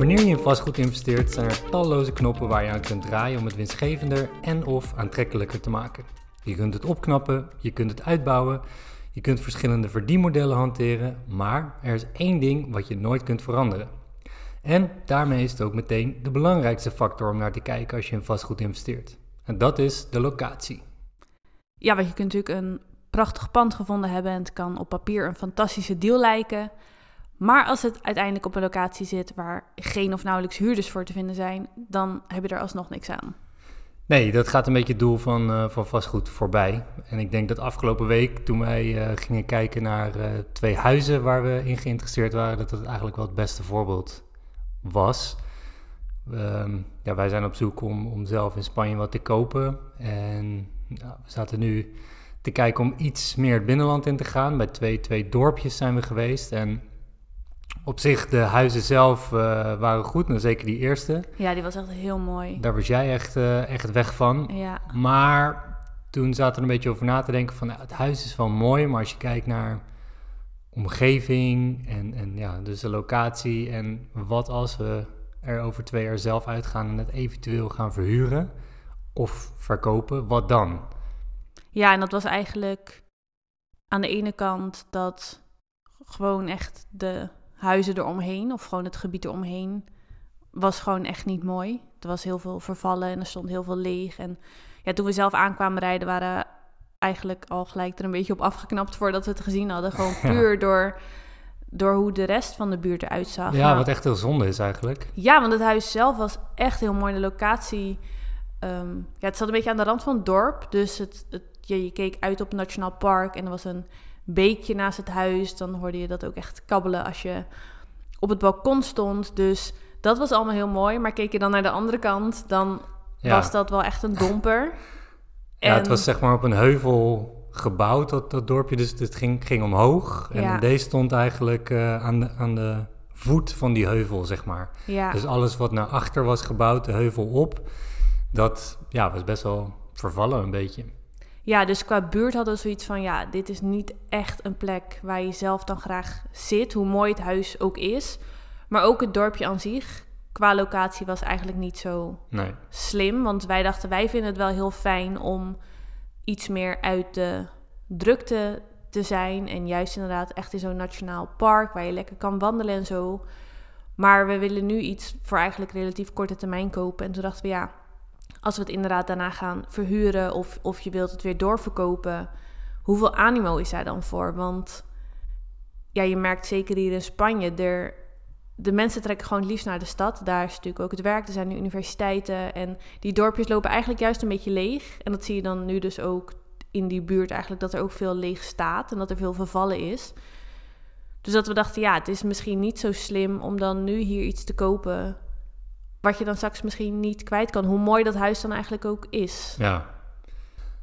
Wanneer je in vastgoed investeert, zijn er talloze knoppen waar je aan kunt draaien om het winstgevender en of aantrekkelijker te maken. Je kunt het opknappen, je kunt het uitbouwen, je kunt verschillende verdienmodellen hanteren, maar er is één ding wat je nooit kunt veranderen. En daarmee is het ook meteen de belangrijkste factor om naar te kijken als je in vastgoed investeert. En dat is de locatie. Ja, want je kunt natuurlijk een prachtig pand gevonden hebben en het kan op papier een fantastische deal lijken. Maar als het uiteindelijk op een locatie zit waar geen of nauwelijks huurders voor te vinden zijn, dan heb je er alsnog niks aan. Nee, dat gaat een beetje het doel van, uh, van vastgoed voorbij. En ik denk dat afgelopen week, toen wij uh, gingen kijken naar uh, twee huizen waar we in geïnteresseerd waren, dat dat eigenlijk wel het beste voorbeeld was. Um, ja, wij zijn op zoek om, om zelf in Spanje wat te kopen. En we zaten nu te kijken om iets meer het binnenland in te gaan. Bij twee, twee dorpjes zijn we geweest. En op zich, de huizen zelf uh, waren goed, nou, zeker die eerste. Ja, die was echt heel mooi. Daar was jij echt, uh, echt weg van. Ja. Maar toen zaten we een beetje over na te denken van... Nou, het huis is wel mooi, maar als je kijkt naar omgeving en, en ja, dus de locatie... en wat als we er over twee jaar zelf uitgaan en het eventueel gaan verhuren of verkopen, wat dan? Ja, en dat was eigenlijk aan de ene kant dat gewoon echt de huizen eromheen, of gewoon het gebied eromheen, was gewoon echt niet mooi. Er was heel veel vervallen en er stond heel veel leeg. En ja, toen we zelf aankwamen rijden, waren eigenlijk al gelijk er een beetje op afgeknapt voordat we het gezien hadden. Gewoon puur door, door hoe de rest van de buurt eruit zag. Ja, wat echt heel zonde is eigenlijk. Ja, want het huis zelf was echt heel mooi. De locatie, um, ja, het zat een beetje aan de rand van het dorp. Dus het, het, je, je keek uit op het Nationaal Park en er was een beekje naast het huis. Dan hoorde je dat ook echt kabbelen als je op het balkon stond. Dus dat was allemaal heel mooi. Maar keek je dan naar de andere kant, dan ja. was dat wel echt een domper. Ja, en... het was zeg maar op een heuvel gebouwd, dat, dat dorpje. Dus het ging, ging omhoog. En ja. deze stond eigenlijk uh, aan, de, aan de voet van die heuvel, zeg maar. Ja. Dus alles wat naar achter was gebouwd, de heuvel op, dat ja, was best wel vervallen een beetje. Ja, dus qua buurt hadden we zoiets van, ja, dit is niet echt een plek waar je zelf dan graag zit, hoe mooi het huis ook is. Maar ook het dorpje aan zich, qua locatie, was eigenlijk niet zo nee. slim. Want wij dachten, wij vinden het wel heel fijn om iets meer uit de drukte te zijn. En juist inderdaad echt in zo'n nationaal park waar je lekker kan wandelen en zo. Maar we willen nu iets voor eigenlijk relatief korte termijn kopen. En toen dachten we, ja, als we het inderdaad daarna gaan verhuren of, of je wilt het weer doorverkopen, hoeveel animo is daar dan voor? Want ja, je merkt zeker hier in Spanje, de mensen trekken gewoon liefst naar de stad. Daar is natuurlijk ook het werk, er zijn nu universiteiten en die dorpjes lopen eigenlijk juist een beetje leeg. En dat zie je dan nu dus ook in die buurt eigenlijk, dat er ook veel leeg staat en dat er veel vervallen is. Dus dat we dachten, ja, het is misschien niet zo slim om dan nu hier iets te kopen wat je dan straks misschien niet kwijt kan. Hoe mooi dat huis dan eigenlijk ook is. Ja,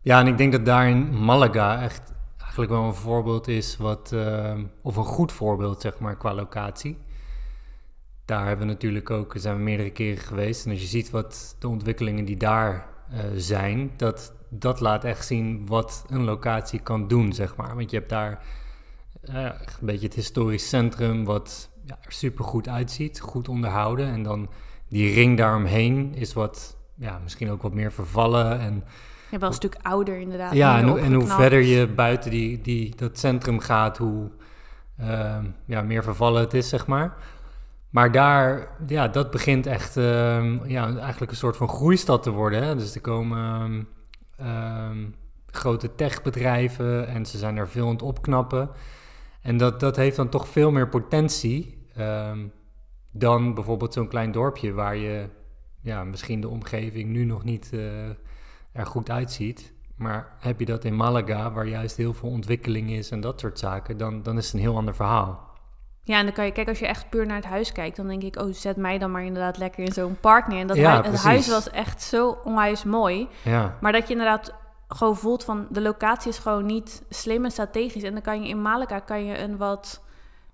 ja en ik denk dat daar in Malaga echt eigenlijk wel een voorbeeld is wat, uh, of een goed voorbeeld zeg maar qua locatie. Daar hebben we natuurlijk ook, zijn we meerdere keren geweest. En als je ziet wat de ontwikkelingen die daar uh, zijn, dat, dat laat echt zien wat een locatie kan doen, zeg maar. Want je hebt daar uh, een beetje het historisch centrum, wat ja, er super goed uitziet, goed onderhouden. En dan die ring daaromheen is wat, ja, misschien ook wat meer vervallen. En, ja, wel een stuk ouder inderdaad. Ja, en, en, hoe verder je buiten die, die, dat centrum gaat, hoe uh, ja, meer vervallen het is, zeg maar. Maar daar, ja, dat begint echt uh, ja, eigenlijk een soort van groeistad te worden. Hè? Dus er komen uh, grote techbedrijven en ze zijn er veel aan het opknappen. En dat, dat heeft dan toch veel meer potentie. Ehm, dan bijvoorbeeld zo'n klein dorpje waar je ja, misschien de omgeving nu nog niet uh, er goed uitziet. Maar heb je dat in Malaga, waar juist heel veel ontwikkeling is en dat soort zaken, dan, dan is het een heel ander verhaal. Ja, en dan kan je, kijk, als je echt puur naar het huis kijkt, dan denk ik, oh, zet mij dan maar inderdaad lekker in zo'n park neer. En dat ja, hui, het huis was echt zo onwijs mooi. Ja. Maar dat je inderdaad gewoon voelt van, de locatie is gewoon niet slim en strategisch. En dan kan je in Malaga kan je een wat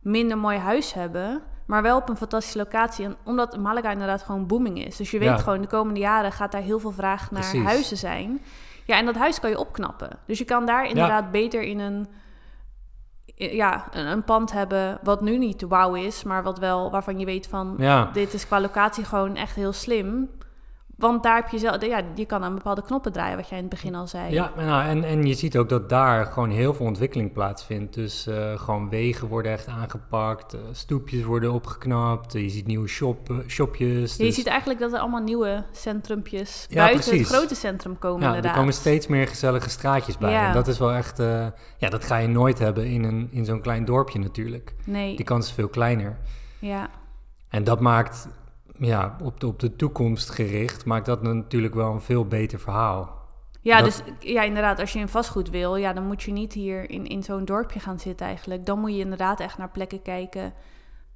minder mooi huis hebben maar wel op een fantastische locatie. En omdat Malaga inderdaad gewoon booming is. Dus je weet ja. gewoon, de komende jaren gaat daar heel veel vraag naar Precies. huizen zijn. Ja, en dat huis kan je opknappen. Dus je kan daar inderdaad ja. beter in een, ja, een, een pand hebben wat nu niet wauw is, maar wat wel waarvan je weet van Ja, dit is qua locatie gewoon echt heel slim. Want daar heb je zelf, ja, je kan aan bepaalde knoppen draaien, wat jij in het begin al zei. ja nou, en, en je ziet ook dat daar gewoon heel veel ontwikkeling plaatsvindt. Dus eh, gewoon wegen worden echt aangepakt, eh, stoepjes worden opgeknapt, eh, je ziet nieuwe shop, shopjes. Je dus- ziet eigenlijk dat er allemaal nieuwe centrumpjes Ja, buiten precies. het grote centrum komen Ja, er komen steeds meer gezellige straatjes bij. Ja. En dat is wel echt, ja, dat ga je nooit hebben in, een, in zo'n klein dorpje natuurlijk. Nee, Die kans is veel kleiner. ja. En dat maakt, ja, op de, op de toekomst gericht, maakt dat natuurlijk wel een veel beter verhaal. Ja, Dat- dus ja, inderdaad, als je een vastgoed wil, ja, dan moet je niet hier in, in zo'n dorpje gaan zitten eigenlijk. Dan moet je inderdaad echt naar plekken kijken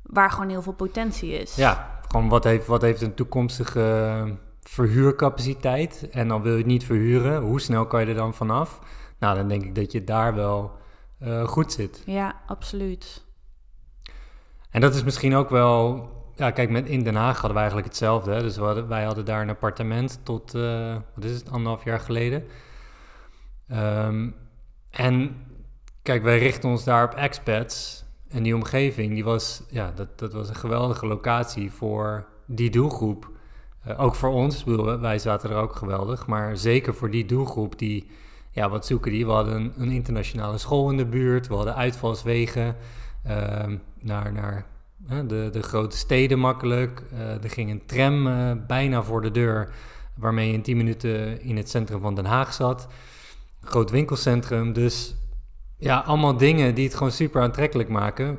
waar gewoon heel veel potentie is. Ja, gewoon wat heeft, wat heeft een toekomstige verhuurcapaciteit? En dan wil je het niet verhuren, hoe snel kan je er dan vanaf? Nou, dan denk ik dat je daar wel eh, goed zit. Ja, absoluut. En dat is misschien ook wel. Ja, kijk, met in Den Haag hadden wij eigenlijk hetzelfde. Dus we hadden, wij hadden daar een appartement tot, eh, wat is het, anderhalf jaar geleden. Ehm, en kijk, wij richten ons daar op expats. En die omgeving, die was, ja, dat, dat was een geweldige locatie voor die doelgroep. Eh, ook voor ons, bedoel, wij zaten er ook geweldig. Maar zeker voor die doelgroep die, ja, wat zoeken die? We hadden een, internationale school in de buurt. We hadden uitvalswegen ehm, naar, naar de, de grote steden makkelijk. Eh, er ging een tram eh, bijna voor de deur, waarmee je in 10 minuten in het centrum van Den Haag zat. Groot winkelcentrum, dus ja, allemaal dingen die het gewoon super aantrekkelijk maken.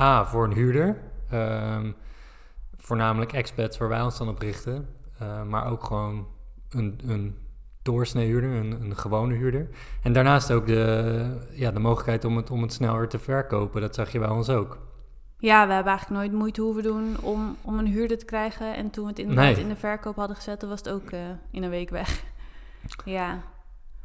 A, voor een huurder, ehm, voornamelijk expats waar wij ons dan op richten, eh, maar ook gewoon een, een doorsnee huurder, een, een gewone huurder. En daarnaast ook de, ja, de mogelijkheid om het, om het sneller te verkopen. Dat zag je bij ons ook. Ja, we hebben eigenlijk nooit moeite hoeven doen om, om een huurder te krijgen. En toen we het inderdaad Nee. in de verkoop hadden gezet, was het ook eh, in een week weg. ja.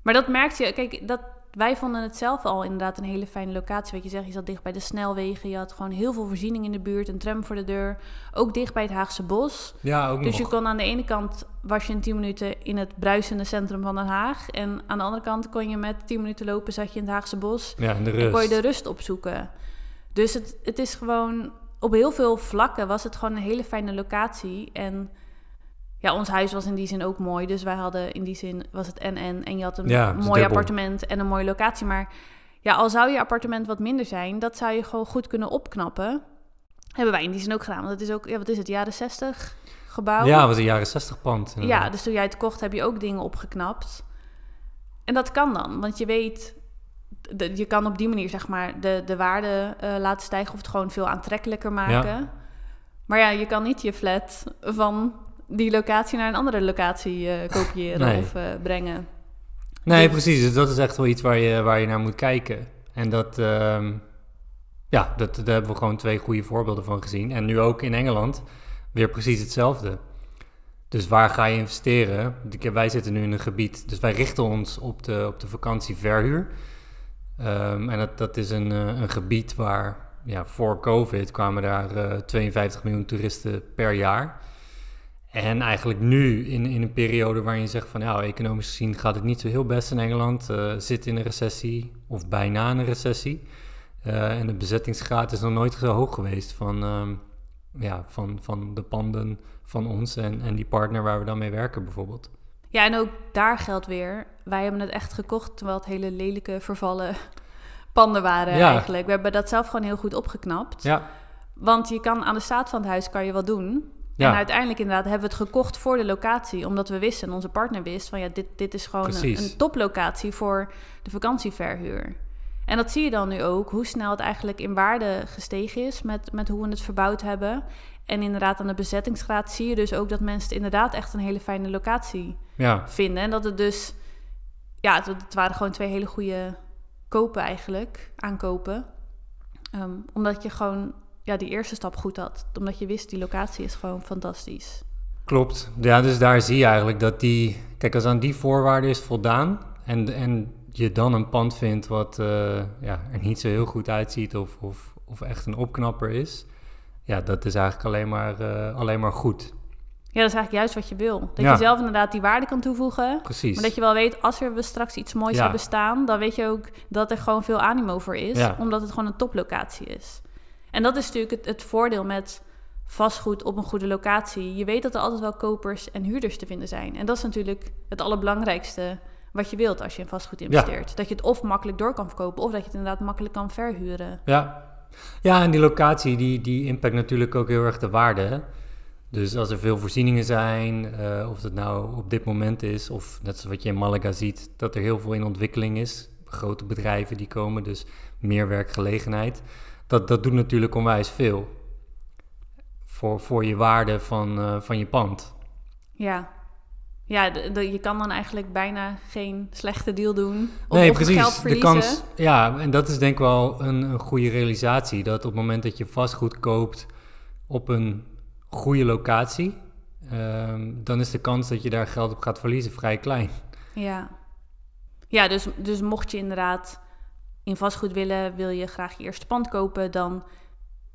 Maar dat merkte je, kijk, dat, wij vonden het zelf al inderdaad een hele fijne locatie. Wat je zegt, je zat dicht bij de snelwegen, je had gewoon heel veel voorziening in de buurt, een tram voor de deur. Ook dicht bij het Haagse Bos. Ja, ook Dus je kon aan de ene kant was je in 10 minuten in het bruisende centrum van Den Haag. En aan de andere kant kon je met 10 minuten lopen, zat je in het Haagse Bos. Ja, in de En rust. kon je de rust opzoeken. Dus het, het is gewoon, op heel veel vlakken was het gewoon een hele fijne locatie. En ja, ons huis was in die zin ook mooi. Dus wij hadden in die zin, was het en en. En je had een Ja, mooi dubbel. appartement en een mooie locatie. Maar ja, al zou je appartement wat minder zijn, dat zou je gewoon goed kunnen opknappen. Hebben wij in die zin ook gedaan. Want het is ook, ja, wat is het, jaren 60 gebouw? Ja, het was een jaren 60 pand. Ja, dus toen jij het kocht heb je ook dingen opgeknapt. En dat kan dan, want je weet, de- je kan op die manier zeg maar de, de waarde eh, laten stijgen of het gewoon veel aantrekkelijker maken. Maar ja, je kan niet je flat van die locatie naar een andere locatie eh, kopiëren Nee. of eh, brengen. Nee, Dus- precies. Dus dat is echt wel iets waar je, waar je naar moet kijken. En dat, ehm, ja, dat, daar hebben we gewoon twee goede voorbeelden van gezien. En nu ook in Engeland weer precies hetzelfde. Dus waar ga je investeren? Ik- Wij zitten nu in een gebied, dus wij richten ons op de, op de vakantieverhuur. Ehm, en dat, dat is een, eh, een gebied waar ja, voor COVID kwamen daar eh 52 miljoen toeristen per jaar. En eigenlijk nu, in, in een periode waarin je zegt van ja, economisch gezien gaat het niet zo heel best in Engeland, eh, zit in een recessie of bijna in een recessie. Eh, en de bezettingsgraad is nog nooit zo hoog geweest van, ehm, ja, van, van de panden van ons en, en die partner waar we dan mee werken bijvoorbeeld. Ja, en ook daar geldt weer, wij hebben het echt gekocht terwijl het hele lelijke vervallen panden waren Ja. eigenlijk. We hebben dat zelf gewoon heel goed opgeknapt. Ja, Want je kan aan de staat van het huis kan je wat doen. Ja. En uiteindelijk inderdaad hebben we het gekocht voor de locatie. Omdat we wisten, en onze partner wist, van ja, dit, dit is gewoon een, een toplocatie voor de vakantieverhuur. En dat zie je dan nu ook, hoe snel het eigenlijk in waarde gestegen is met, met hoe we het verbouwd hebben. En inderdaad aan de bezettingsgraad zie je dus ook dat mensen het inderdaad echt een hele fijne locatie ja, vinden. En dat het dus, ja, het, het waren gewoon twee hele goede kopen eigenlijk, aankopen. Ehm, omdat je gewoon, ja, die eerste stap goed had. Omdat je wist, die locatie is gewoon fantastisch. klopt. Ja, dus daar zie je eigenlijk dat die, kijk als aan die voorwaarden is voldaan en, en je dan een pand vindt wat eh, ja, er niet zo heel goed uitziet of, of, of echt een opknapper is, ja, dat is eigenlijk alleen maar, eh, alleen maar goed. Ja, dat is eigenlijk juist wat je wil. Dat Ja. je zelf inderdaad die waarde kan toevoegen. Precies. Maar dat je wel weet, als er straks iets moois Ja. hebben staan, dan weet je ook dat er gewoon veel animo voor is. Ja. Omdat het gewoon een toplocatie is. En dat is natuurlijk het, het voordeel met vastgoed op een goede locatie. Je weet dat er altijd wel kopers en huurders te vinden zijn. En dat is natuurlijk het allerbelangrijkste wat je wilt als je in vastgoed investeert. Dat je het of makkelijk door kan verkopen, of dat je het inderdaad makkelijk kan verhuren. Ja. ja, en die locatie die, die impact natuurlijk ook heel erg de waarde. Hè? Dus als er veel voorzieningen zijn, eh, of het nou op dit moment is, of net zoals wat je in Malaga ziet, dat er heel veel in ontwikkeling is. Grote bedrijven die komen, dus meer werkgelegenheid. Dat, dat doet natuurlijk onwijs veel voor, voor je waarde van, eh, van je pand. Ja. Ja, de- de- je kan dan eigenlijk bijna geen slechte deal doen. Of, nee, of geld precies. De verliezen. kans, ja, en dat is denk ik wel een, een goede realisatie. Dat op het moment dat je vastgoed koopt op een goede locatie, ehm, dan is de kans dat je daar geld op gaat verliezen vrij klein. Ja, ja dus, dus mocht je inderdaad in vastgoed willen, wil je graag je eerste pand kopen, dan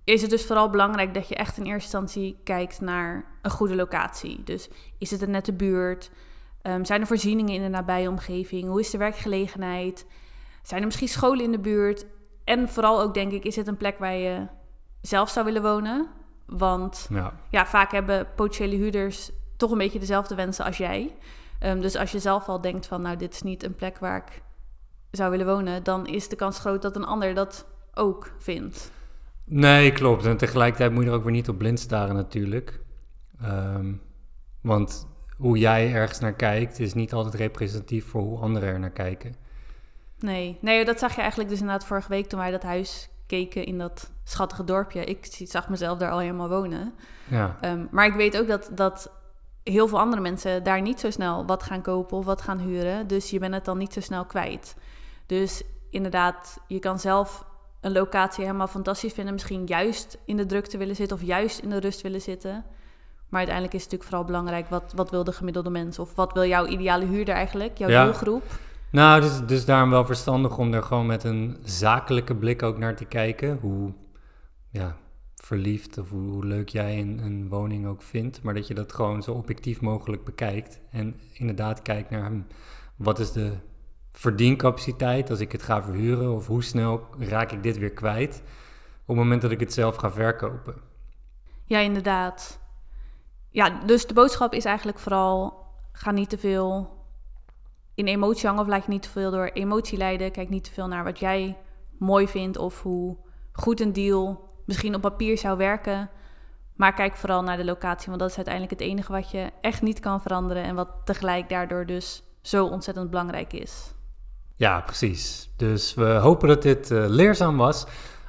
is het dus vooral belangrijk dat je echt in eerste instantie kijkt naar een goede locatie. Dus is het een nette buurt? Ehm, zijn er voorzieningen in de nabije omgeving? Hoe is de werkgelegenheid? Zijn er misschien scholen in de buurt? En vooral ook denk ik, is het een plek waar je zelf zou willen wonen? Want Ja, ja, vaak hebben potentiële huurders toch een beetje dezelfde wensen als jij. Ehm, dus als je zelf al denkt van, nou, dit is niet een plek waar ik zou willen wonen, dan is de kans groot dat een ander dat ook vindt. Nee, klopt. En tegelijkertijd moet je er ook weer niet op blind staren natuurlijk. Ehm, want hoe jij ergens naar kijkt, is niet altijd representatief voor hoe anderen er naar kijken. Nee, nee, dat zag je eigenlijk dus inderdaad vorige week toen wij dat huis keken in dat schattige dorpje. Ik zag mezelf daar al helemaal wonen. Ja, Ehm, maar ik weet ook dat, dat heel veel andere mensen daar niet zo snel wat gaan kopen of wat gaan huren. Dus je bent het dan niet zo snel kwijt. Dus inderdaad, je kan zelf een locatie helemaal fantastisch vinden. Misschien juist in de drukte willen zitten of juist in de rust willen zitten. Maar uiteindelijk is het natuurlijk vooral belangrijk wat, wat wil de gemiddelde mens of wat wil jouw ideale huurder eigenlijk, jouw Ja. doelgroep. Nou, dus, dus daarom wel verstandig om er gewoon met een zakelijke blik ook naar te kijken. Hoe ja, verliefd of hoe, hoe leuk jij een, een woning ook vindt. Maar dat je dat gewoon zo objectief mogelijk bekijkt. En inderdaad kijkt naar hm, wat is de verdiencapaciteit als ik het ga verhuren. Of hoe snel raak ik dit weer kwijt op het moment dat ik het zelf ga verkopen. Ja, inderdaad. Ja, dus de boodschap is eigenlijk vooral: ga niet te veel in emotie hangen of laat je niet te veel door emotie leiden. Kijk niet te veel naar wat jij mooi vindt of hoe goed een deal misschien op papier zou werken. Maar kijk vooral naar de locatie, want dat is uiteindelijk het enige wat je echt niet kan veranderen en wat tegelijk daardoor dus zo ontzettend belangrijk is. Ja, precies. Dus we hopen dat dit eh, leerzaam was.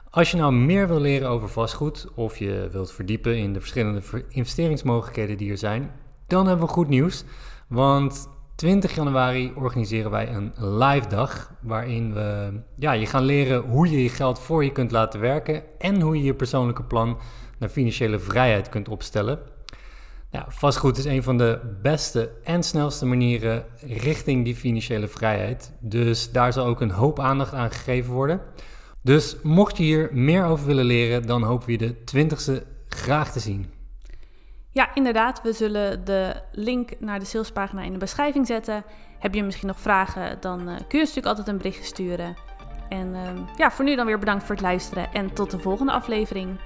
Als je nou meer wil leren over vastgoed of je wilt verdiepen in de verschillende ver- investeringsmogelijkheden die er zijn, dan hebben we goed nieuws. Want 20 januari organiseren wij een live dag waarin we ja, je gaan leren hoe je je geld voor je kunt laten werken en hoe je je persoonlijke plan naar financiële vrijheid kunt opstellen. Ja, vastgoed is een van de beste en snelste manieren richting die financiële vrijheid. Dus daar zal ook een hoop aandacht aan gegeven worden. Dus mocht je hier meer over willen leren, dan hopen we je de 20ste graag te zien. Ja, inderdaad. We zullen de link naar de salespagina in de beschrijving zetten. Heb je misschien nog vragen, dan eh, kun je natuurlijk altijd een berichtje sturen. En ehm, ja, voor nu dan weer bedankt voor het luisteren en tot de volgende aflevering.